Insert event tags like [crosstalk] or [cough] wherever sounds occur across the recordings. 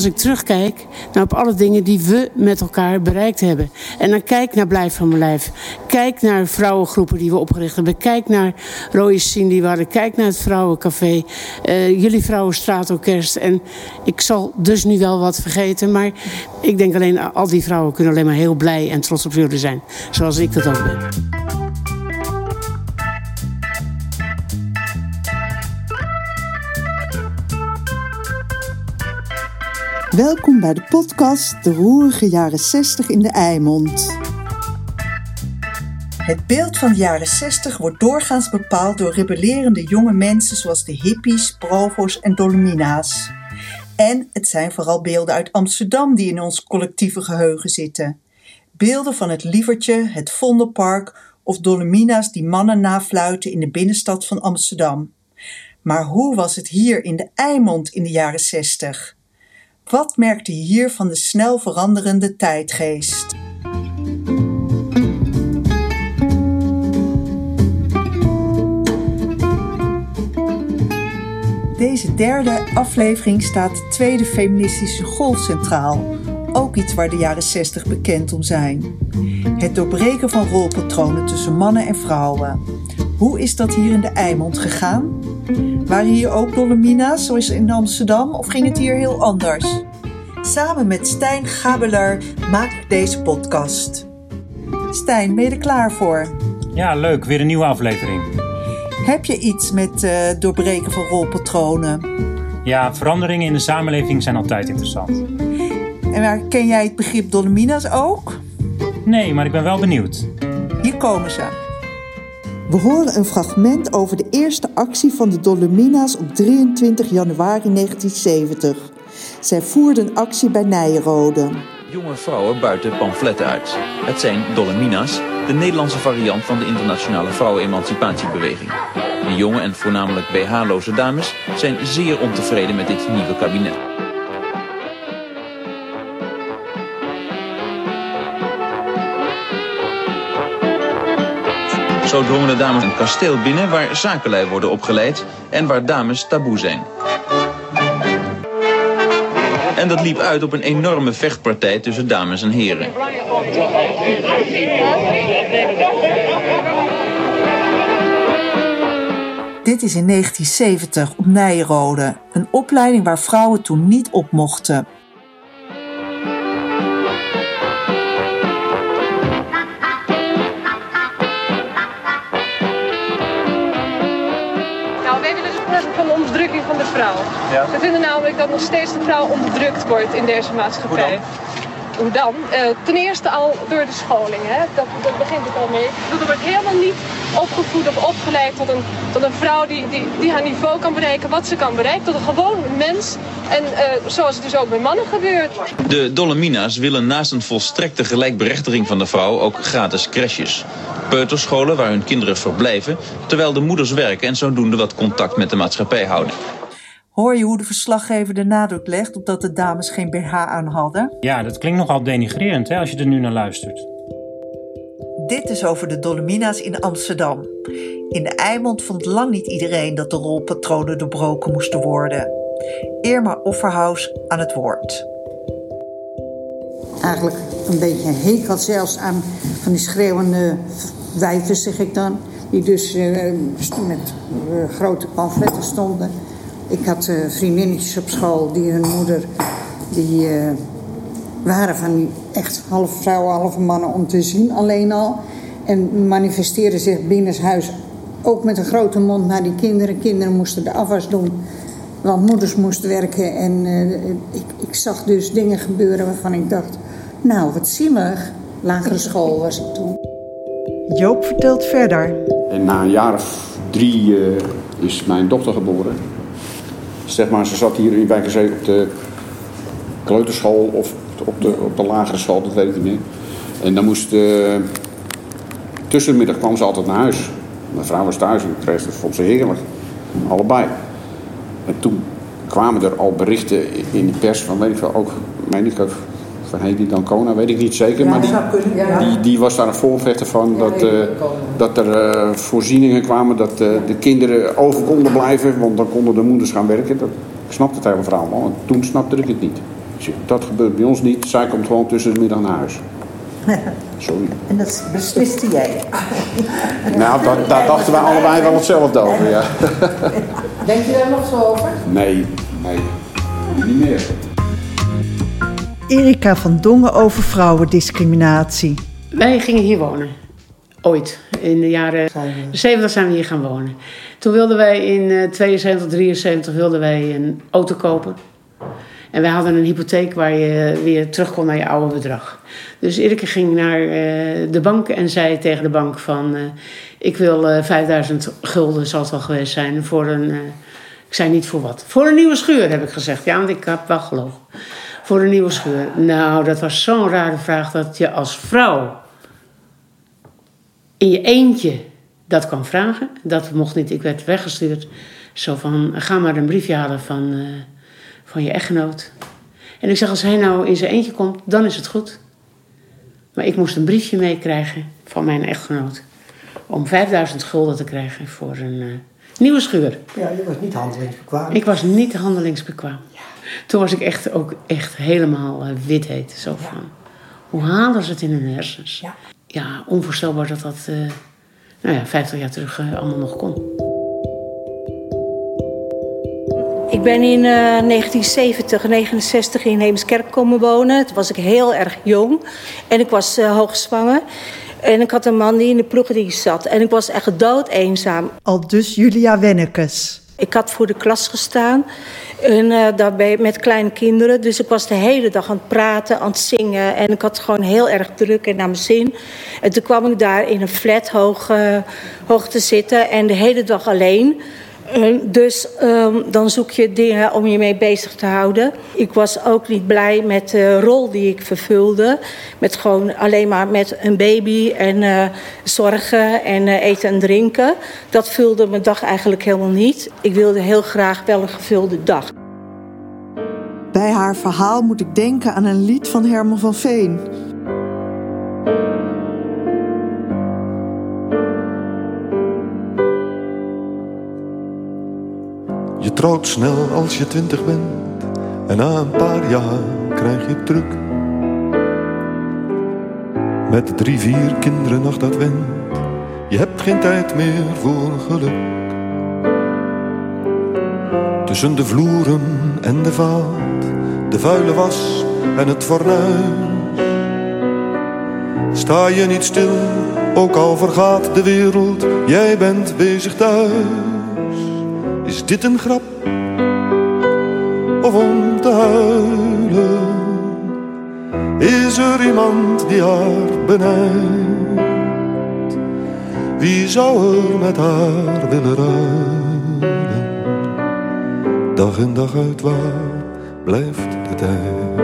als ik terugkijk naar op alle dingen die we met elkaar bereikt hebben. En dan kijk naar Blijf van mijn lijf. Kijk naar vrouwengroepen die we opgericht hebben. Kijk naar Rode Sien die waren. Kijk naar het Vrouwencafé. Uh, jullie Vrouwenstraatorkest. En ik zal dus nu wel wat vergeten. Maar ik denk alleen, al die vrouwen kunnen alleen maar heel blij en trots op jullie zijn. Zoals ik dat ook ben. Welkom bij de podcast De Roerige Jaren 60 in de Eimond. Het beeld van de jaren 60 wordt doorgaans bepaald door rebellerende jonge mensen zoals de hippies, provo's en dolomina's. En het zijn vooral beelden uit Amsterdam die in ons collectieve geheugen zitten. Beelden van het Lievertje, het Vondelpark of dolomina's die mannen nafluiten in de binnenstad van Amsterdam. Maar hoe was het hier in de Eimond in de jaren 60? Wat merkte je hier van de snel veranderende tijdgeest? Deze derde aflevering staat de tweede feministische golf centraal. Ook iets waar de jaren 60 bekend om zijn. Het doorbreken van rolpatronen tussen mannen en vrouwen. Hoe is dat hier in de Eimond gegaan? Waren hier ook Dolomina's zoals in Amsterdam of ging het hier heel anders? Samen met Stijn Gabeler maak ik deze podcast. Stijn, ben je er klaar voor? Ja, leuk. Weer een nieuwe aflevering. Heb je iets met uh, doorbreken van rolpatronen? Ja, veranderingen in de samenleving zijn altijd interessant. En waar, ken jij het begrip Dolomina's ook? Nee, maar ik ben wel benieuwd. Hier komen ze. We horen een fragment over de eerste actie van de Dolomina's op 23 januari 1970. Zij voerden actie bij Nijrode. Jonge vrouwen buiten pamfletten uit. Het zijn Dolomina's, de Nederlandse variant van de internationale vrouwenemancipatiebeweging. De jonge en voornamelijk BH-loze dames zijn zeer ontevreden met dit nieuwe kabinet. Zo drongen de dames een kasteel binnen waar zakenlui worden opgeleid en waar dames taboe zijn. En dat liep uit op een enorme vechtpartij tussen dames en heren. Dit is in 1970 op Nijrode, een opleiding waar vrouwen toen niet op mochten. Ja. Ze vinden namelijk dat nog steeds de vrouw onderdrukt wordt in deze maatschappij. Hoe dan? Uh, ten eerste al door de scholing. Hè? Dat, dat begint het al mee. Er wordt helemaal niet opgevoed of opgeleid tot een, tot een vrouw die, die, die haar niveau kan bereiken, wat ze kan bereiken, tot een gewoon mens. En uh, zoals het dus ook bij mannen gebeurt. De Dolomina's willen naast een volstrekte gelijkberechtiging van de vrouw ook gratis crèches. Peuterscholen waar hun kinderen verblijven, terwijl de moeders werken en zodoende wat contact met de maatschappij houden. Hoor je hoe de verslaggever de nadruk legt op dat de dames geen BH aan hadden? Ja, dat klinkt nogal denigrerend hè, als je er nu naar luistert. Dit is over de Dolomina's in Amsterdam. In de Eimond vond lang niet iedereen dat de rolpatronen doorbroken moesten worden. Irma Offerhaus aan het woord. Eigenlijk een beetje een hekel zelfs aan van die schreeuwende wijven, zeg ik dan. Die dus uh, met uh, grote pamfletten stonden ik had uh, vriendinnetjes op school die hun moeder, die waren van die echt half vrouwen, half mannen om te zien alleen al. En manifesteerden zich binnenshuis ook met een grote mond naar die kinderen. Kinderen moesten de afwas doen, want moeders moesten werken. En uh, ik, ik zag dus dingen gebeuren waarvan ik dacht, nou wat zielig. Lagere school was ik toen. Joop vertelt verder. En na een jaar of drie is mijn dochter geboren zeg maar, ze zat hier in Wijk op de kleuterschool of op de, op de lagere school, dat weet ik niet meer. En dan moest, uh, tussen de middag kwam ze altijd naar huis. Mijn vrouw was thuis en kreeg dat vond ze heerlijk. Allebei. En toen kwamen er al berichten in de pers van, weet ik veel, ook, meen ik ook, van Hedy Dancona, weet ik niet zeker. maar die, die, die, was daar een voorvechter van dat, uh, dat er uh, voorzieningen kwamen dat uh, de kinderen over konden blijven, want dan konden de moeders gaan werken. Dat, ik snapte het hele verhaal wel. En toen snapte ik het niet. Dat gebeurt bij ons niet. Zij komt gewoon tussen de middag naar huis. [laughs] Sorry. En dat besliste jij. [laughs] Nou, daar, daar dachten wij allebei wel hetzelfde over, ja. [laughs] Denk je daar nog zo over? Nee, nee. Niet meer. Erika van Dongen over vrouwendiscriminatie. Wij gingen hier wonen. Ooit. In de jaren 70 zijn we hier gaan wonen. Toen wilden wij in eh, 72, 73 wilden wij een auto kopen. En wij hadden een hypotheek waar je weer terug kon naar je oude bedrag. Dus Erika ging naar eh, de bank en zei tegen de bank van... eh, ik wil eh 5000 gulden, zal het wel geweest zijn, voor een... eh, ik zei niet voor wat. Voor een nieuwe schuur, heb ik gezegd. Ja, want ik heb wel gelogen. Voor een nieuwe schuur. Nou, dat was zo'n rare vraag dat je als vrouw in je eentje dat kan vragen. Dat mocht niet. Ik werd weggestuurd. Zo van, ga maar een briefje halen van, eh, van je echtgenoot. En ik zeg, als hij nou in zijn eentje komt, dan is het goed. Maar ik moest een briefje meekrijgen van mijn echtgenoot. Om 5000 gulden te krijgen voor een eh, nieuwe schuur. Ja, je was niet handelingsbekwaam. Ik was niet handelingsbekwaam. Toen was ik echt ook echt helemaal eh, wit heet. Zo van, hoe halen ze het in hun hersens? Ja. Ja, onvoorstelbaar dat dat, eh, nou ja, 50 jaar terug allemaal nog kon. Ik ben in eh, 1970, 69 in Heemskerk komen wonen. Toen was ik heel erg jong en ik was eh, hoogzwanger. En ik had een man die in de ploegendienst zat. En ik was echt dood eenzaam. Al dus Julia Wennekes. Ik had voor de klas gestaan en eh, daarbij met kleine kinderen. Dus ik was de hele dag aan het praten, aan het zingen. En ik had het gewoon heel erg druk en naar mijn zin. En toen kwam ik daar in een flat hoog, eh, hoog te zitten en de hele dag alleen. Eh, dus ehm, dan zoek je dingen om je mee bezig te houden. Ik was ook niet blij met de rol die ik vervulde. Met gewoon alleen maar met een baby en eh, zorgen en eh, eten en drinken. Dat vulde mijn dag eigenlijk helemaal niet. Ik wilde heel graag wel een gevulde dag. Bij haar verhaal moet ik denken aan een lied van Herman van Veen. Trouwt snel als je twintig bent en na een paar jaar krijg je druk. Met drie, vier kinderen nog dat wint, je hebt geen tijd meer voor geluk. Tussen de vloeren en de vaat, de vuile was en het fornuis. Sta je niet stil, ook al vergaat de wereld, jij bent bezig thuis. Is dit een grap? Of om te huilen? Is er iemand die haar benijdt? Wie zou er met haar willen ruilen? Dag in dag uit waar blijft de tijd?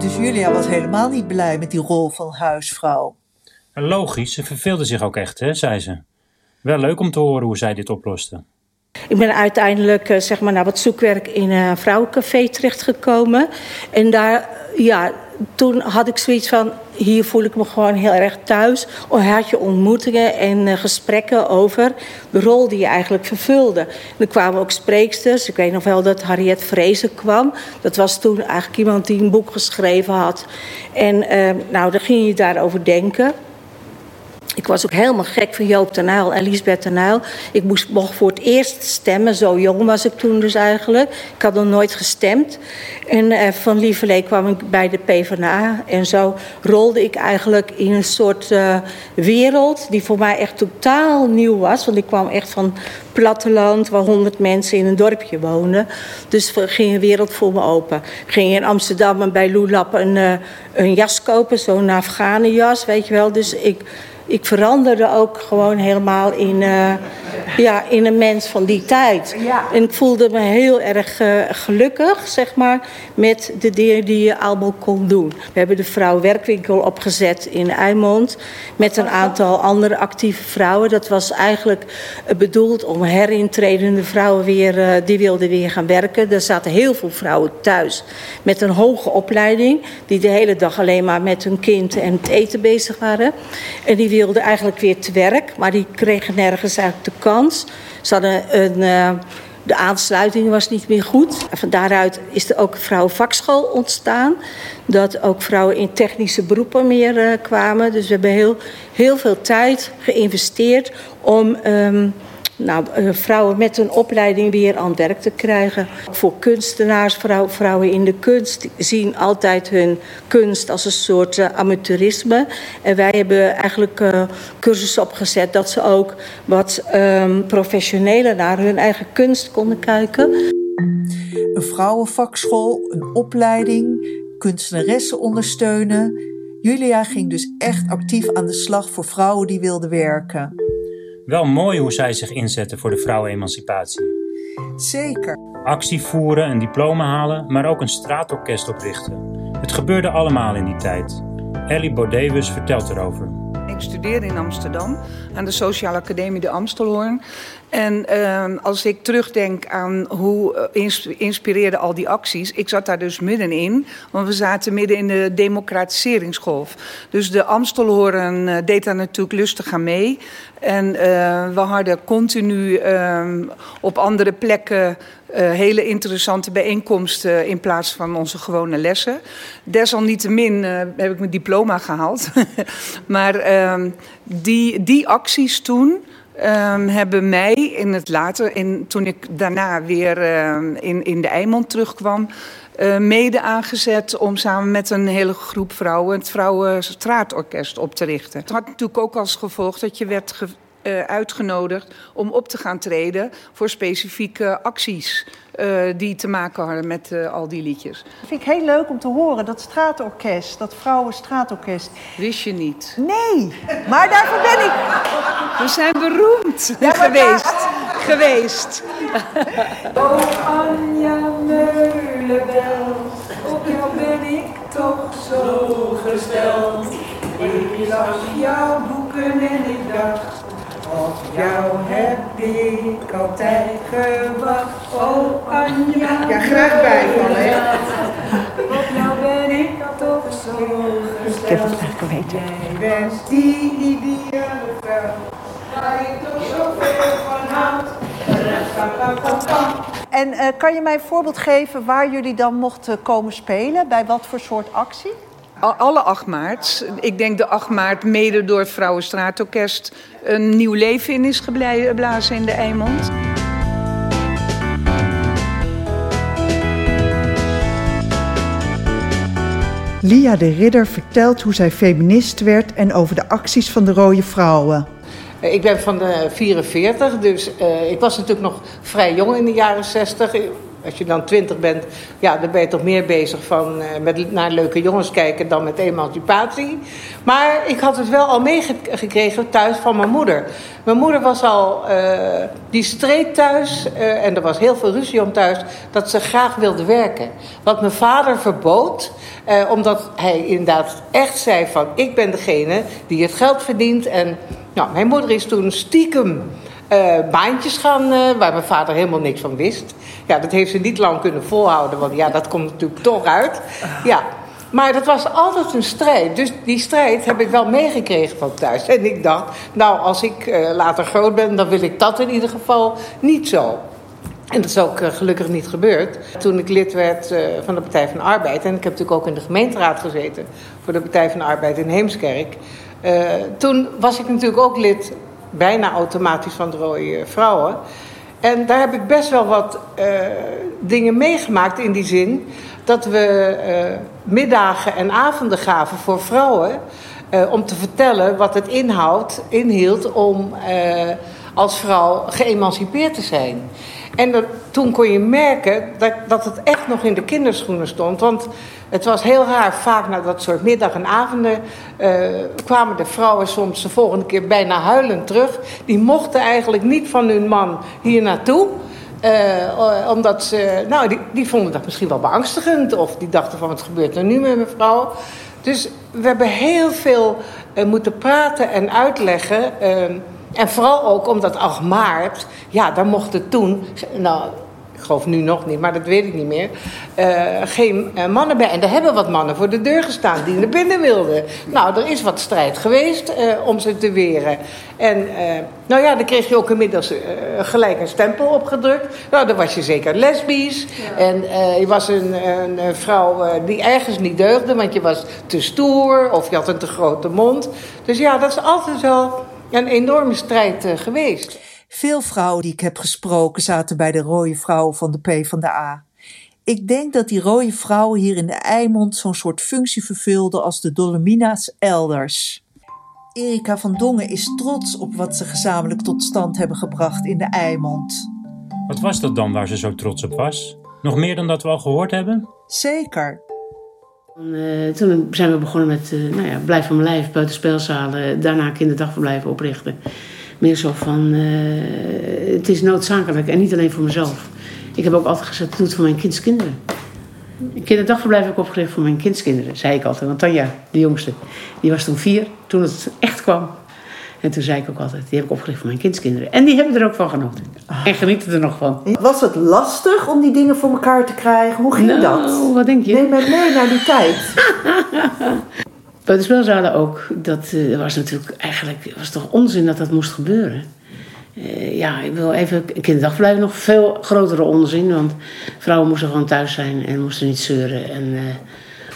Dus Julia was helemaal niet blij met die rol van huisvrouw. En logisch, ze verveelde zich ook echt, hè, zei ze. Wel leuk om te horen hoe zij dit oploste. Ik ben uiteindelijk eh, zeg maar, naar wat zoekwerk in een vrouwencafé terechtgekomen. En daar, ja, toen had ik zoiets van, hier voel ik me gewoon heel erg thuis. Of had je ontmoetingen en eh, gesprekken over de rol die je eigenlijk vervulde. Er kwamen ook spreeksters. Ik weet nog wel dat Harriet Vrezen kwam. Dat was toen eigenlijk iemand die een boek geschreven had. En eh, nou, dan ging je daarover denken. Ik was ook helemaal gek van Joop ten Uyl en Lisbeth ten Uyl. Ik moest, mocht voor het eerst stemmen. Zo jong was ik toen dus eigenlijk. Ik had nog nooit gestemd. En eh, van Lieverlee kwam ik bij de PvdA. En zo rolde ik eigenlijk in een soort eh, wereld... die voor mij echt totaal nieuw was. Want ik kwam echt van platteland... waar honderd mensen in een dorpje woonden. Dus er ging een wereld voor me open. Ik ging in Amsterdam en bij Loelap een, uh, een jas kopen. Zo'n Afghanenjas, weet je wel. Dus ik ik veranderde ook gewoon helemaal in, uh, ja, in een mens van die tijd. Ja. En ik voelde me heel erg uh, gelukkig, zeg maar, met de dingen die je allemaal kon doen. We hebben de vrouw werkwinkel opgezet in Eimond met een aantal andere actieve vrouwen. Dat was eigenlijk bedoeld om herintredende vrouwen weer, uh, die wilden weer gaan werken. Er zaten heel veel vrouwen thuis met een hoge opleiding, die de hele dag alleen maar met hun kind en het eten bezig waren. En die wilden eigenlijk weer te werk, maar die kregen nergens eigenlijk de kans. Ze hadden een uh, de aansluiting was niet meer goed. Van daaruit is er ook een vrouwenvakschool ontstaan. Dat ook vrouwen in technische beroepen meer uh, kwamen. Dus we hebben heel, heel veel tijd geïnvesteerd om um, nou, uh, vrouwen met een opleiding weer aan het werk te krijgen. Voor kunstenaars, vrouw, vrouwen in de kunst zien altijd hun kunst als een soort uh, amateurisme. En wij hebben eigenlijk uh, cursussen opgezet dat ze ook wat um, professioneler naar hun eigen kunst konden kijken. Een vrouwenvakschool, een opleiding, kunstenaressen ondersteunen. Julia ging dus echt actief aan de slag voor vrouwen die wilden werken. Wel mooi hoe zij zich inzetten voor de vrouwenemancipatie. Zeker. Actie voeren, een diploma halen, maar ook een straatorkest oprichten. Het gebeurde allemaal in die tijd. Ellie Bodewus vertelt erover. Ik studeerde in Amsterdam aan de Sociale Academie de Amstelhoorn. En uh, als ik terugdenk aan hoe uh, inspireerden al die acties, ik zat daar dus middenin, want we zaten midden in de democratiseringsgolf. Dus de Amstelhoorn uh, deed daar natuurlijk lustig aan mee. En uh, we hadden continu uh, op andere plekken uh, hele interessante bijeenkomsten in plaats van onze gewone lessen. Desalniettemin uh, heb ik mijn diploma gehaald. [laughs] maar uh, die, die acties toen. Um, hebben mij in het later, in, toen ik daarna weer in, in de Eimond terugkwam, mede aangezet om samen met een hele groep vrouwen het Vrouwenstraatorkest op te richten. Het had natuurlijk ook als gevolg dat je werd ge, uh, uitgenodigd om op te gaan treden voor specifieke acties. Uh, die te maken hadden met uh, al die liedjes. Dat vind ik heel leuk om te horen, dat straatorkest, dat vrouwenstraatorkest. Wist je niet? Nee, maar daarvoor ben ik... We zijn beroemd ja, geweest. Geweest. oh Anja Meulenbel, op jou ben ik toch zo gesteld. Ik las jouw boeken en ik dacht... Op jou heb ik altijd gewacht, oh Anja. Ja, graag bijvallen, hè? Op jou ben ik toch zo gesteld. Ik heb het weten. Jij bent die ideale vrouw, waar ik toch zoveel van houd. En uh, kan je mij een voorbeeld geven waar jullie dan mochten komen spelen? Bij wat voor soort actie? alle 8 maart. Ik denk de 8 maart mede door het Vrouwenstraatorkest een nieuw leven in is geblazen in de Eimond. Lia de Ridder vertelt hoe zij feminist werd en over de acties van de Rode Vrouwen. Ik ben van de 44, dus uh, ik was natuurlijk nog vrij jong in de jaren 60 als je dan twintig bent, ja, dan ben je toch meer bezig van, uh, met naar leuke jongens kijken dan met emancipatie. Maar ik had het wel al meegekregen thuis van mijn moeder. Mijn moeder was al, uh, die streed thuis uh, en er was heel veel ruzie om thuis, dat ze graag wilde werken. Wat mijn vader verbood, omdat hij inderdaad echt zei van, ik ben degene die het geld verdient. En nou, mijn moeder is toen stiekem uh, baantjes gaan uh, waar mijn vader helemaal niks van wist. Ja, dat heeft ze niet lang kunnen volhouden, want ja, dat komt natuurlijk toch uit. Ja, maar dat was altijd een strijd. Dus die strijd heb ik wel meegekregen van thuis. En ik dacht, nou, als ik uh, later groot ben, dan wil ik dat in ieder geval niet zo. En dat is ook gelukkig niet gebeurd. Toen ik lid werd van de Partij van de Arbeid... en ik heb natuurlijk ook in de gemeenteraad gezeten... voor de Partij van de Arbeid in Heemskerk... Toen was ik natuurlijk ook lid bijna automatisch van de rode vrouwen. En daar heb ik best wel wat uh, dingen meegemaakt in die zin dat we uh, middagen en avonden gaven voor vrouwen om te vertellen wat het inhoud, inhield om als vrouw geëmancipeerd te zijn. En toen kon je merken dat, dat het echt nog in de kinderschoenen stond. Want het was heel raar, vaak na dat soort middag- en avonden uh, kwamen de vrouwen soms de volgende keer bijna huilend terug. Die mochten eigenlijk niet van hun man hier naartoe. Uh, omdat ze, nou, die, die vonden dat misschien wel beangstigend. Of die dachten van, wat gebeurt er nu met mijn vrouw? Dus we hebben heel veel moeten praten en uitleggen. En vooral ook omdat 8 maart, ja, daar mochten toen, nou, ik geloof nu nog niet, maar dat weet ik niet meer, uh, geen uh, mannen bij. En er hebben wat mannen voor de deur gestaan die naar binnen wilden. Nou, er is wat strijd geweest uh, om ze te weren. En nou ja, dan kreeg je ook inmiddels gelijk een stempel opgedrukt. Nou, dan was je zeker lesbisch. Ja. En je was een, een vrouw die ergens niet deugde, want je was te stoer of je had een te grote mond. Dus ja, dat is altijd wel een enorme strijd geweest. Veel vrouwen die ik heb gesproken zaten bij de rode vrouwen van de P van de A. Ik denk dat die rode vrouwen hier in de Eimond zo'n soort functie vervulden als de Dolomina's elders. Erika van Dongen is trots op wat ze gezamenlijk tot stand hebben gebracht in de Eimond. Wat was dat dan waar ze zo trots op was? Nog meer dan dat we al gehoord hebben? Zeker. Uh, toen zijn we begonnen met uh, nou ja, Blijf van mijn lijf, buitenspeelzalen, daarna kinderdagverblijven oprichten meer zo van, uh, het is noodzakelijk en niet alleen voor mezelf. Ik heb ook altijd gezegd, doe het voor mijn kindskinderen. Een kinderdagverblijf heb ik opgericht voor mijn kindskinderen, zei ik altijd. Want Tanja, de jongste, die was toen vier, toen het echt kwam. En toen zei ik ook altijd, die heb ik opgericht voor mijn kindskinderen. En die hebben er ook van genoten. En genieten er nog van. Was het lastig om die dingen voor elkaar te krijgen? Hoe ging nou, dat? wat denk je? Neem mij mee naar die tijd. [laughs] Buitenspelzalen ook, dat uh, was natuurlijk eigenlijk was toch onzin dat dat moest gebeuren. Uh, ja, ik wil even kinderdagverblijf nog veel grotere onzin. Want vrouwen moesten gewoon thuis zijn en moesten niet zeuren. En uh,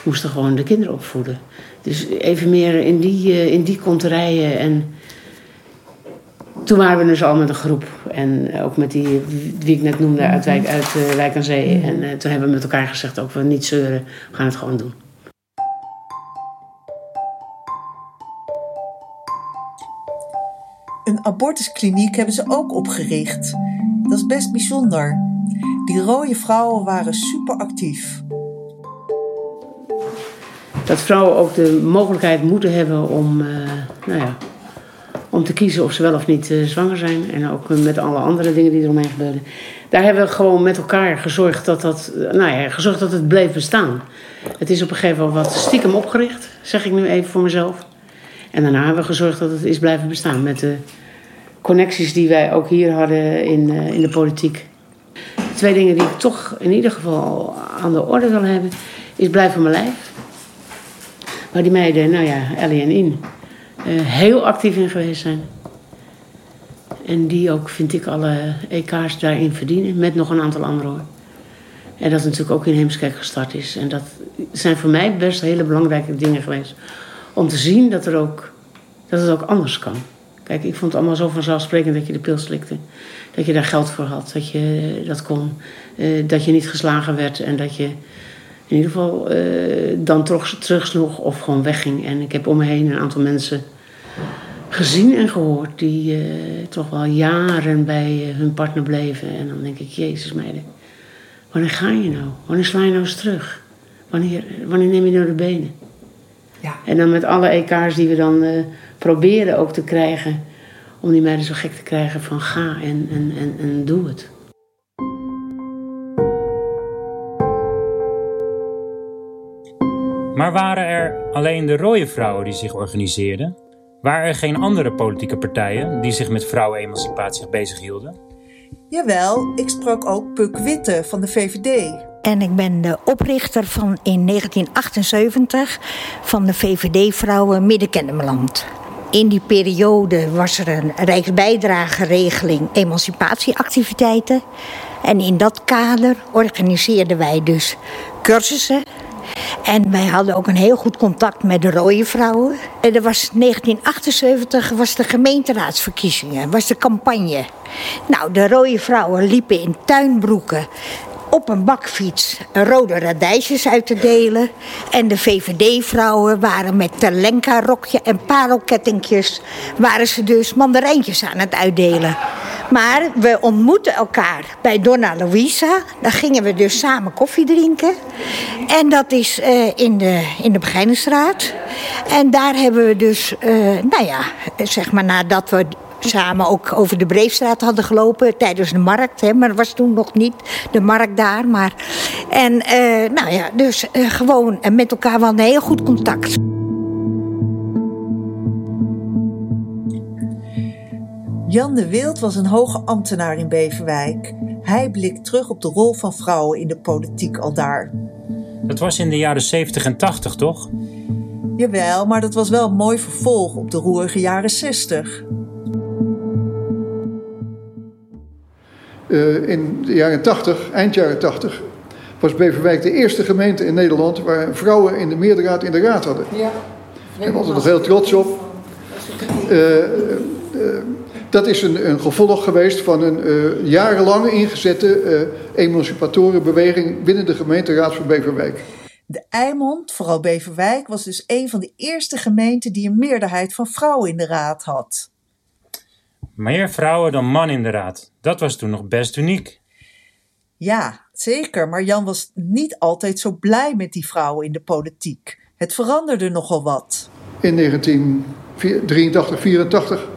moesten gewoon de kinderen opvoeden. Dus even meer in die, in die konterijen. En toen waren we dus al met een groep. En ook met die, wie ik net noemde, uit Wijk, uit, Wijk aan Zee. En toen hebben we met elkaar gezegd, ook we niet zeuren, we gaan het gewoon doen. Een abortuskliniek hebben ze ook opgericht. Dat is best bijzonder. Die rode vrouwen waren super actief. Dat vrouwen ook de mogelijkheid moeten hebben om, uh, nou ja, om te kiezen of ze wel of niet uh, zwanger zijn. En ook met alle andere dingen die eromheen gebeuren. Daar hebben we gewoon met elkaar gezorgd dat, dat, nou ja, gezorgd dat het bleef bestaan. Het is op een gegeven moment wat stiekem opgericht, zeg ik nu even voor mezelf. En daarna hebben we gezorgd dat het is blijven bestaan met de connecties die wij ook hier hadden in, in de politiek. Twee dingen die ik toch in ieder geval aan de orde wil hebben, is Blijf van mijn lijf. Waar die meiden, nou ja, Ellie en In, heel actief in geweest zijn. En die ook, vind ik, alle EK's daarin verdienen, met nog een aantal anderen hoor. En dat natuurlijk ook in Heemskerk gestart is. En dat zijn voor mij best hele belangrijke dingen geweest. Om te zien dat, er ook, dat het ook anders kan. Kijk, ik vond het allemaal zo vanzelfsprekend dat je de pil slikte. Dat je daar geld voor had, dat je dat kon. Uh, dat je niet geslagen werd en dat je in ieder geval uh, dan terug, terugsloeg of gewoon wegging. En ik heb om me heen een aantal mensen gezien en gehoord die uh, toch wel jaren bij hun partner bleven. En dan denk ik, Jezus meiden, wanneer ga je nou? Wanneer sla je nou eens terug? Wanneer, wanneer neem je nou de benen? Ja. En dan met alle EK's die we dan proberen ook te krijgen. Om die meiden zo gek te krijgen van ga en, en, en, en doe het. Maar waren er alleen de rode vrouwen die zich organiseerden? Waren er geen andere politieke partijen die zich met vrouwenemancipatie bezighielden? Jawel, ik sprak ook Puk Witte van de VVD. En ik ben de oprichter van in 1978 van de VVD Vrouwen Middenkennemerland. In die periode was er een rijksbijdrageregeling emancipatieactiviteiten. En in dat kader organiseerden wij dus cursussen. En wij hadden ook een heel goed contact met de rode vrouwen. En er was 1978 was de gemeenteraadsverkiezingen, was de campagne. Nou, de rode vrouwen liepen in tuinbroeken op een bakfiets rode radijsjes uit te delen. En de VVD-vrouwen waren met Telenka-rokje en parelkettingjes... waren ze dus mandarijntjes aan het uitdelen. Maar we ontmoetten elkaar bij Donna Luisa. Daar gingen we dus samen koffie drinken. En dat is uh, in de, in de Begijnenstraat. En daar hebben we dus, uh, nou ja, zeg maar nadat we samen ook over de Breefstraat hadden gelopen tijdens de markt. Hè, maar er was toen nog niet de markt daar. Maar, en uh, nou ja, dus uh, gewoon met elkaar wel een heel goed contact. Jan de Wild was een hoge ambtenaar in Beverwijk. Hij blikt terug op de rol van vrouwen in de politiek aldaar. Dat was in de jaren 70 en 80, toch? Jawel, maar dat was wel een mooi vervolg op de roerige jaren 60. Uh, in de jaren 80, eind jaren 80, was Beverwijk de eerste gemeente in Nederland waar vrouwen in de meerderheid in de raad hadden. Ja. Daar was er nog heel trots op. Uh, dat is een, een, gevolg geweest van een uh, jarenlang ingezette emancipatorenbeweging binnen de gemeenteraad van Beverwijk. De Eimond, vooral Beverwijk, was dus een van de eerste gemeenten die een meerderheid van vrouwen in de raad had. Meer vrouwen dan man in de raad. Dat was toen nog best uniek. Ja, zeker. Maar Jan was niet altijd zo blij met die vrouwen in de politiek. Het veranderde nogal wat. In 1983, 84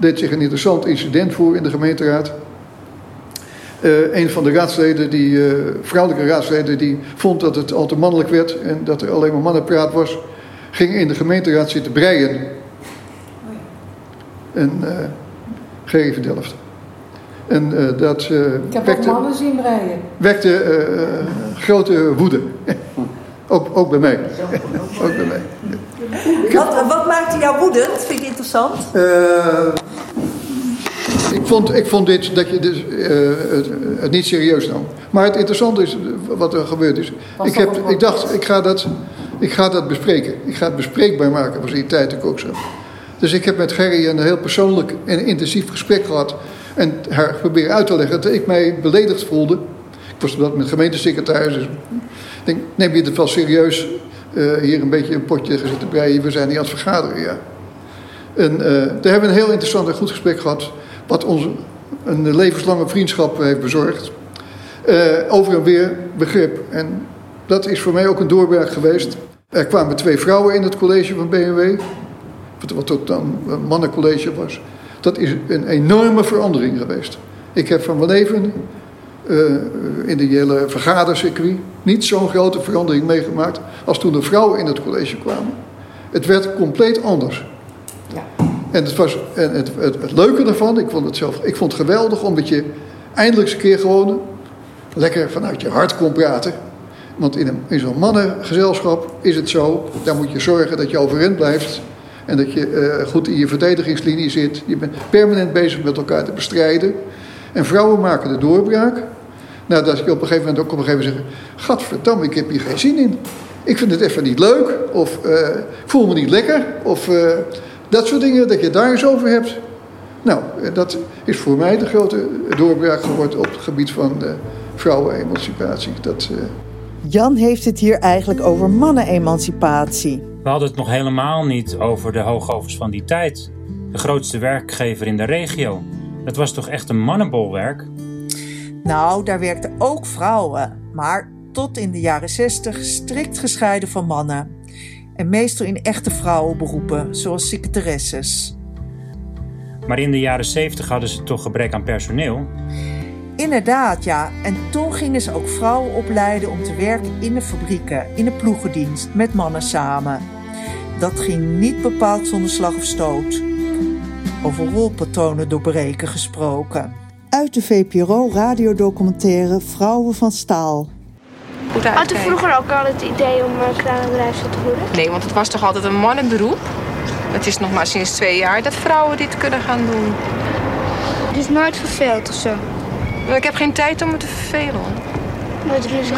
deed zich een interessant incident voor in de gemeenteraad. Uh, een van de raadsleden, die, uh, vrouwelijke raadsleden, die vond dat het al te mannelijk werd en dat er alleen maar mannenpraat was, ging in de gemeenteraad zitten breien. En uh, Gerry van Delft. En uh, dat uh, Ik heb wekte, ook mannen zien breien. Wekte grote woede. ook, ook bij mij. ook bij mij. Wat, wat maakte jou woedend? Vind ik interessant. Ik, vond, ik vond dit dat je dus, het, het, niet serieus nam. Maar het interessante is wat er gebeurd is. Ik, heb, ik dacht, ik ga, dat, ik ga dat bespreken. Ik ga het bespreekbaar maken, was in die tijd ook zo. Dus ik heb met Gerry een heel persoonlijk en intensief gesprek gehad. En haar proberen uit te leggen dat ik mij beledigd voelde. Ik was dat met gemeentesecretaris. Dus ik denk, neem je het wel serieus? Uh, hier een beetje een potje gezet breien. We zijn niet aan het vergaderen, ja. En uh, daar hebben we een heel interessant en goed gesprek gehad. Wat ons een levenslange vriendschap heeft bezorgd. Uh, over en weer begrip. En dat is voor mij ook een doorbraak geweest. Er kwamen twee vrouwen in het college van BMW wat tot dan een mannencollege was. Dat is een enorme verandering geweest. Ik heb van mijn leven uh, in de hele vergadercircuit niet zo'n grote verandering meegemaakt als toen de vrouwen in het college kwamen. Het werd compleet anders. En, het, was, en het, het, leuke daarvan, ik vond het zelf ik vond het geweldig omdat je eindelijk eens een keer gewoon lekker vanuit je hart kon praten. Want in, een, in zo'n mannengezelschap is het zo, daar moet je zorgen dat je overeind blijft. En dat je uh, goed in je verdedigingslinie zit. Je bent permanent bezig met elkaar te bestrijden. En vrouwen maken de doorbraak. Nou, dat je op een gegeven moment ook op een gegeven moment zeggen... Gadverdamme, ik heb hier geen zin in. Ik vind het even niet leuk. Of ik voel me niet lekker. Of uh, dat soort dingen, dat je daar eens over hebt. Nou, dat is voor mij de grote doorbraak geworden op het gebied van vrouwenemancipatie. Dat... Jan heeft het hier eigenlijk over mannen-emancipatie. We hadden het nog helemaal niet over de hoogovens van die tijd. De grootste werkgever in de regio. Dat was toch echt een mannenbolwerk? Nou, daar werkten ook vrouwen. Maar tot in de jaren 60 strikt gescheiden van mannen. En meestal in echte vrouwenberoepen, zoals secretaresses. Maar in de jaren 70 hadden ze toch gebrek aan personeel? Inderdaad, ja. En toen gingen ze ook vrouwen opleiden om te werken in de fabrieken, in de ploegendienst, met mannen samen. Dat ging niet bepaald zonder slag of stoot. Over rolpatronen doorbreken gesproken. Uit de VPRO-radiodocumentaire Vrouwen van Staal. Had u vroeger ook al het idee om een kranenbedrijf te voeren? Nee, want het was toch altijd een mannenberoep? Het is nog maar sinds twee jaar dat vrouwen dit kunnen gaan doen. Het is nooit verveeld of zo? Ik heb geen tijd om me te vervelen.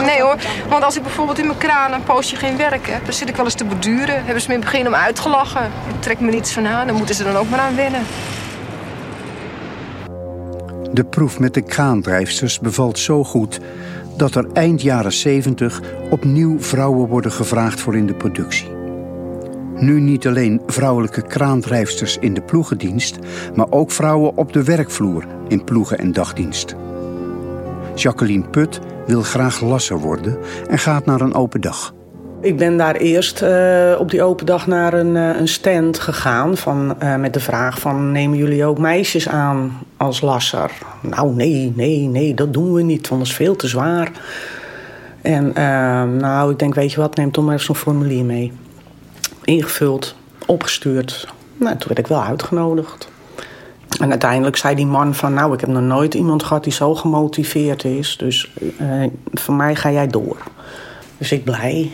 Nee hoor, want als ik bijvoorbeeld in mijn kraan een poosje geen werk heb, dan zit ik wel eens te borduren. Hebben ze me in het begin om uitgelachen. Ik trek me niets van aan, dan moeten ze dan ook maar aan wennen. De proef met de kraandrijfsters bevalt zo goed dat er eind jaren 70 opnieuw vrouwen worden gevraagd voor in de productie. Nu niet alleen vrouwelijke kraandrijfsters in de ploegendienst, maar ook vrouwen op de werkvloer in ploegen- en dagdienst. Jacqueline Put wil graag lasser worden en gaat naar een open dag. Ik ben daar eerst uh, op die open dag naar een, uh, een stand gegaan van, uh, met de vraag van nemen jullie ook meisjes aan als lasser? Nou nee, nee, nee, dat doen we niet, want dat is veel te zwaar. En nou, ik denk weet je wat, neem toch maar even zo'n formulier mee. Ingevuld, opgestuurd. Nou, toen werd ik wel uitgenodigd. En uiteindelijk zei die man van... nou, ik heb nog nooit iemand gehad die zo gemotiveerd is. Dus voor mij ga jij door. Dus ik blij.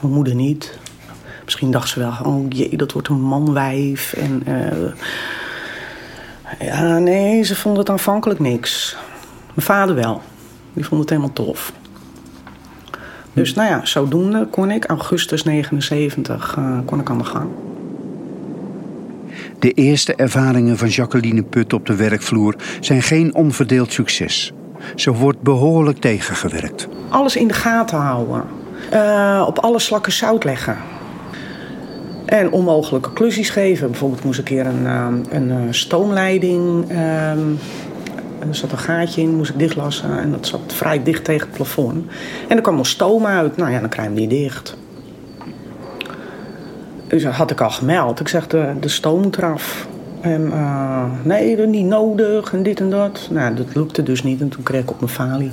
Mijn moeder niet. Misschien dacht ze wel, oh jee, dat wordt een manwijf. En uh, ja, nee, ze vond het aanvankelijk niks. Mijn vader wel. Die vond het helemaal tof. Dus nou ja, zodoende kon ik, augustus 79, uh, kon ik aan de gang. De eerste ervaringen van Jacqueline Put op de werkvloer zijn geen onverdeeld succes. Ze wordt behoorlijk tegengewerkt. Alles in de gaten houden. Uh, op alle slakken zout leggen. En onmogelijke klusjes geven. Bijvoorbeeld moest ik een keer een, een, een stoomleiding... Uh, er zat een gaatje in, moest ik dichtlassen. En dat zat vrij dicht tegen het plafond. En er kwam nog stoom uit. Nou ja, dan krijg je hem niet dicht. Dus dat had ik al gemeld. Ik zeg, de, de stoom moet eraf. En nee, dat niet nodig en dit en dat. Nou, dat lukte dus niet. En toen kreeg ik op mijn falie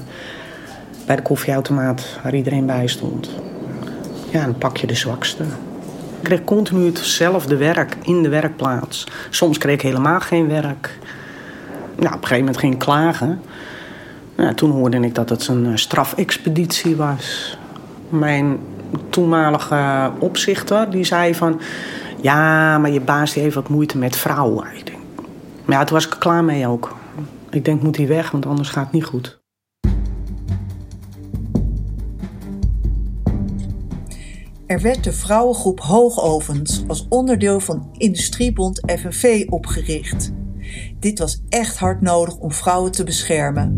bij de koffieautomaat waar iedereen bij stond. Ja, dan pak je de zwakste. Ik kreeg continu hetzelfde werk in de werkplaats. Soms kreeg ik helemaal geen werk. Nou, op een gegeven moment ging ik klagen. Nou, toen hoorde ik dat het een strafexpeditie was. Mijn toenmalige opzichter die zei van... ja, maar je baas die heeft wat moeite met vrouwen. Ik denk, maar ja, toen was ik er klaar mee ook. Ik denk, moet hij weg, want anders gaat het niet goed. Er werd de vrouwengroep Hoogovens als onderdeel van Industriebond FNV opgericht. Dit was echt hard nodig om vrouwen te beschermen.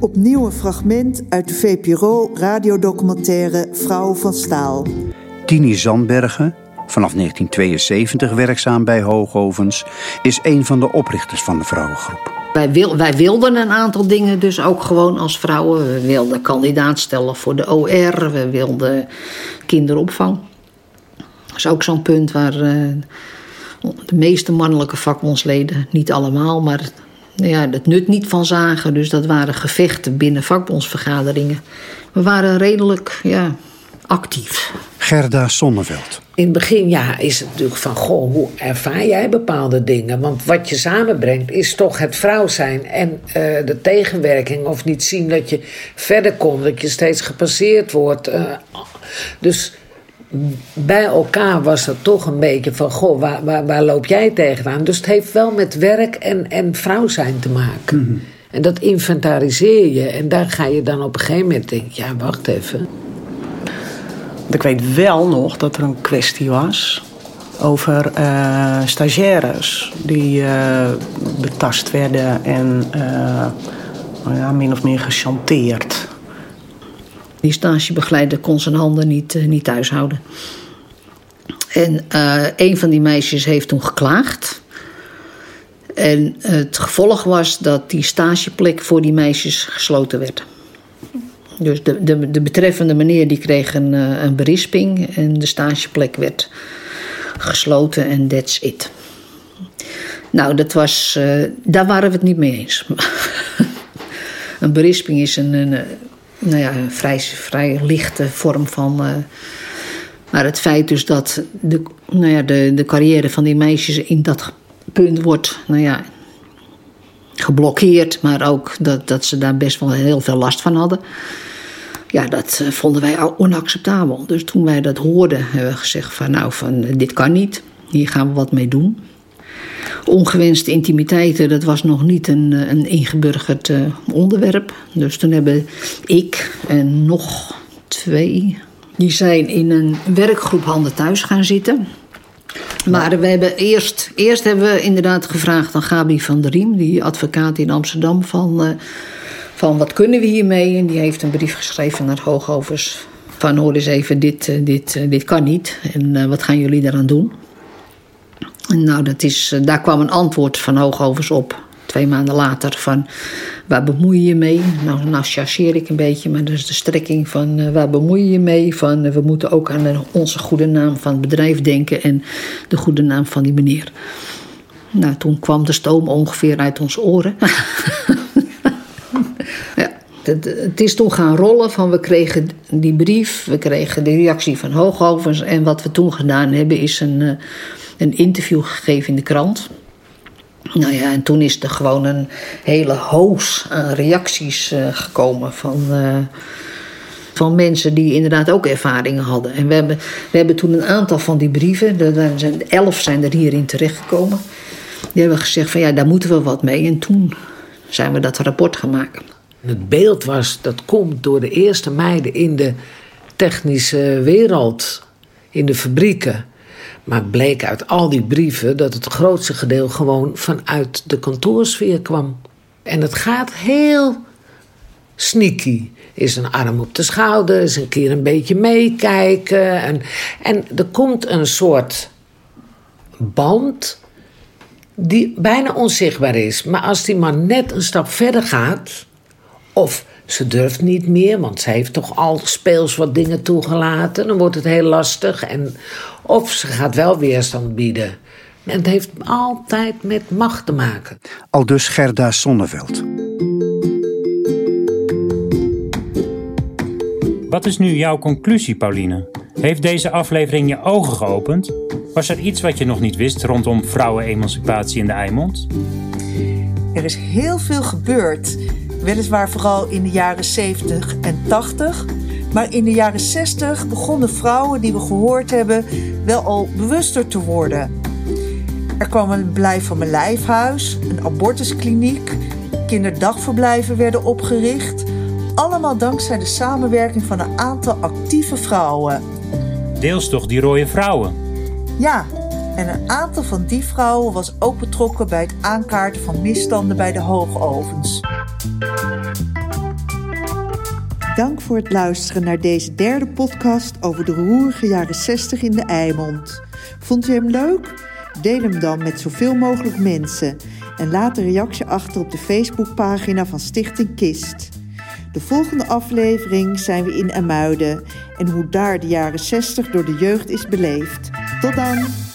Opnieuw een fragment uit de VPRO-radiodocumentaire Vrouwen van Staal. Tini Zandbergen, vanaf 1972 werkzaam bij Hoogovens, is een van de oprichters van de vrouwengroep. Wij, wij, wilden een aantal dingen dus ook gewoon als vrouwen. We wilden kandidaat stellen voor de OR. We wilden kinderopvang. Dat is ook zo'n punt waar uh, de meeste mannelijke vakbondsleden, niet allemaal, maar ja, het nut niet van zagen. Dus dat waren gevechten binnen vakbondsvergaderingen. We waren redelijk ja, actief. Gerda Sonneveld. In het begin ja, is het natuurlijk van, goh, hoe ervaar jij bepaalde dingen? Want wat je samenbrengt is toch het vrouw zijn en uh, de tegenwerking. Of niet zien dat je verder komt, dat je steeds gepasseerd wordt. Uh, dus bij elkaar was het toch een beetje van: goh, waar, waar, waar, loop jij tegenaan? Dus het heeft wel met werk en, en vrouw zijn te maken. Mm -hmm. En dat inventariseer je. En daar ga je dan op een gegeven moment denken: ja, wacht even. Ik weet wel nog dat er een kwestie was over uh, stagiaires die uh, betast werden en uh, nou ja, min of meer gechanteerd. Die stagebegeleider kon zijn handen niet, niet thuis houden. En een van die meisjes heeft toen geklaagd. En het gevolg was dat die stageplek voor die meisjes gesloten werd. Dus de, de, de betreffende meneer die kreeg een, uh, een berisping en de stageplek werd gesloten en that's it. Nou, dat was, daar waren we het niet mee eens. [laughs] een berisping is een, een nou ja, een vrij, vrij lichte vorm van. Maar het feit dus dat de, nou ja, de, de carrière van die meisjes in dat punt wordt nou ja, geblokkeerd, maar ook dat, dat ze daar best wel heel veel last van hadden. Ja, dat vonden wij onacceptabel. Dus toen wij dat hoorden, hebben we gezegd van nou, van, dit kan niet. Hier gaan we wat mee doen. Ongewenste intimiteiten, dat was nog niet een, een ingeburgerd onderwerp. Dus toen hebben ik en nog twee, die zijn in een werkgroep Handen Thuis gaan zitten. Maar we hebben eerst, eerst hebben we inderdaad gevraagd aan Gabi van der Riem, die advocaat in Amsterdam, van, van wat kunnen we hiermee? En die heeft een brief geschreven naar Hoogovers. Van hoor eens even, dit, uh, dit, dit kan niet. En wat gaan jullie daaraan doen? Nou, dat is, daar kwam een antwoord van Hoogovers op. Twee maanden later van waar bemoei je je mee? Nou, nou chargeer ik een beetje, maar dat is de strekking van waar bemoei je je mee? Van we moeten ook aan onze goede naam van het bedrijf denken en de goede naam van die meneer. Nou, toen kwam de stoom ongeveer uit onze oren. [laughs] het, het, is toen gaan rollen van we kregen die brief, we kregen de reactie van Hoogovers en wat we toen gedaan hebben is een... Uh, een interview gegeven in de krant. Nou ja, en toen is er gewoon een hele hoos aan reacties uh, gekomen van, uh, van mensen die inderdaad ook ervaringen hadden. En we hebben, we hebben toen een aantal van die brieven, er zijn, elf zijn er hierin terechtgekomen. Die hebben gezegd van ja, daar moeten we wat mee. En toen zijn we dat rapport maken. Het beeld was, dat komt door de eerste meiden in de technische wereld, in de fabrieken. Maar bleek uit al die brieven dat het grootste gedeelte gewoon vanuit de kantoorsfeer kwam. En het gaat heel sneaky. Is een arm op de schouder, is een keer een beetje meekijken. En, en er komt een soort band die bijna onzichtbaar is. Maar als die man net een stap verder gaat, of ze durft niet meer, want ze heeft toch al speels wat dingen toegelaten. Dan wordt het heel lastig. En, of ze gaat wel weerstand bieden. En het heeft altijd met macht te maken. Al dus Gerda Sonneveld. Wat is nu jouw conclusie, Pauline? Heeft deze aflevering je ogen geopend? Was er iets wat je nog niet wist rondom vrouwenemancipatie in de Eimond? Er is heel veel gebeurd Weliswaar vooral in de jaren 70 en 80. Maar in de jaren 60 begonnen vrouwen die we gehoord hebben wel al bewuster te worden. Er kwam een blijf van mijn lijfhuis, een abortuskliniek, kinderdagverblijven werden opgericht. Allemaal dankzij de samenwerking van een aantal actieve vrouwen. Deels toch die rode vrouwen? Ja, en een aantal van die vrouwen was ook betrokken bij het aankaarten van misstanden bij de hoogovens. Dank voor het luisteren naar deze derde podcast over de roerige jaren 60 in de Eimond. Vond u hem leuk? Deel hem dan met zoveel mogelijk mensen en laat een reactie achter op de Facebookpagina van Stichting Kist. De volgende aflevering zijn we in Amuiden en hoe daar de jaren 60 door de jeugd is beleefd. Tot dan!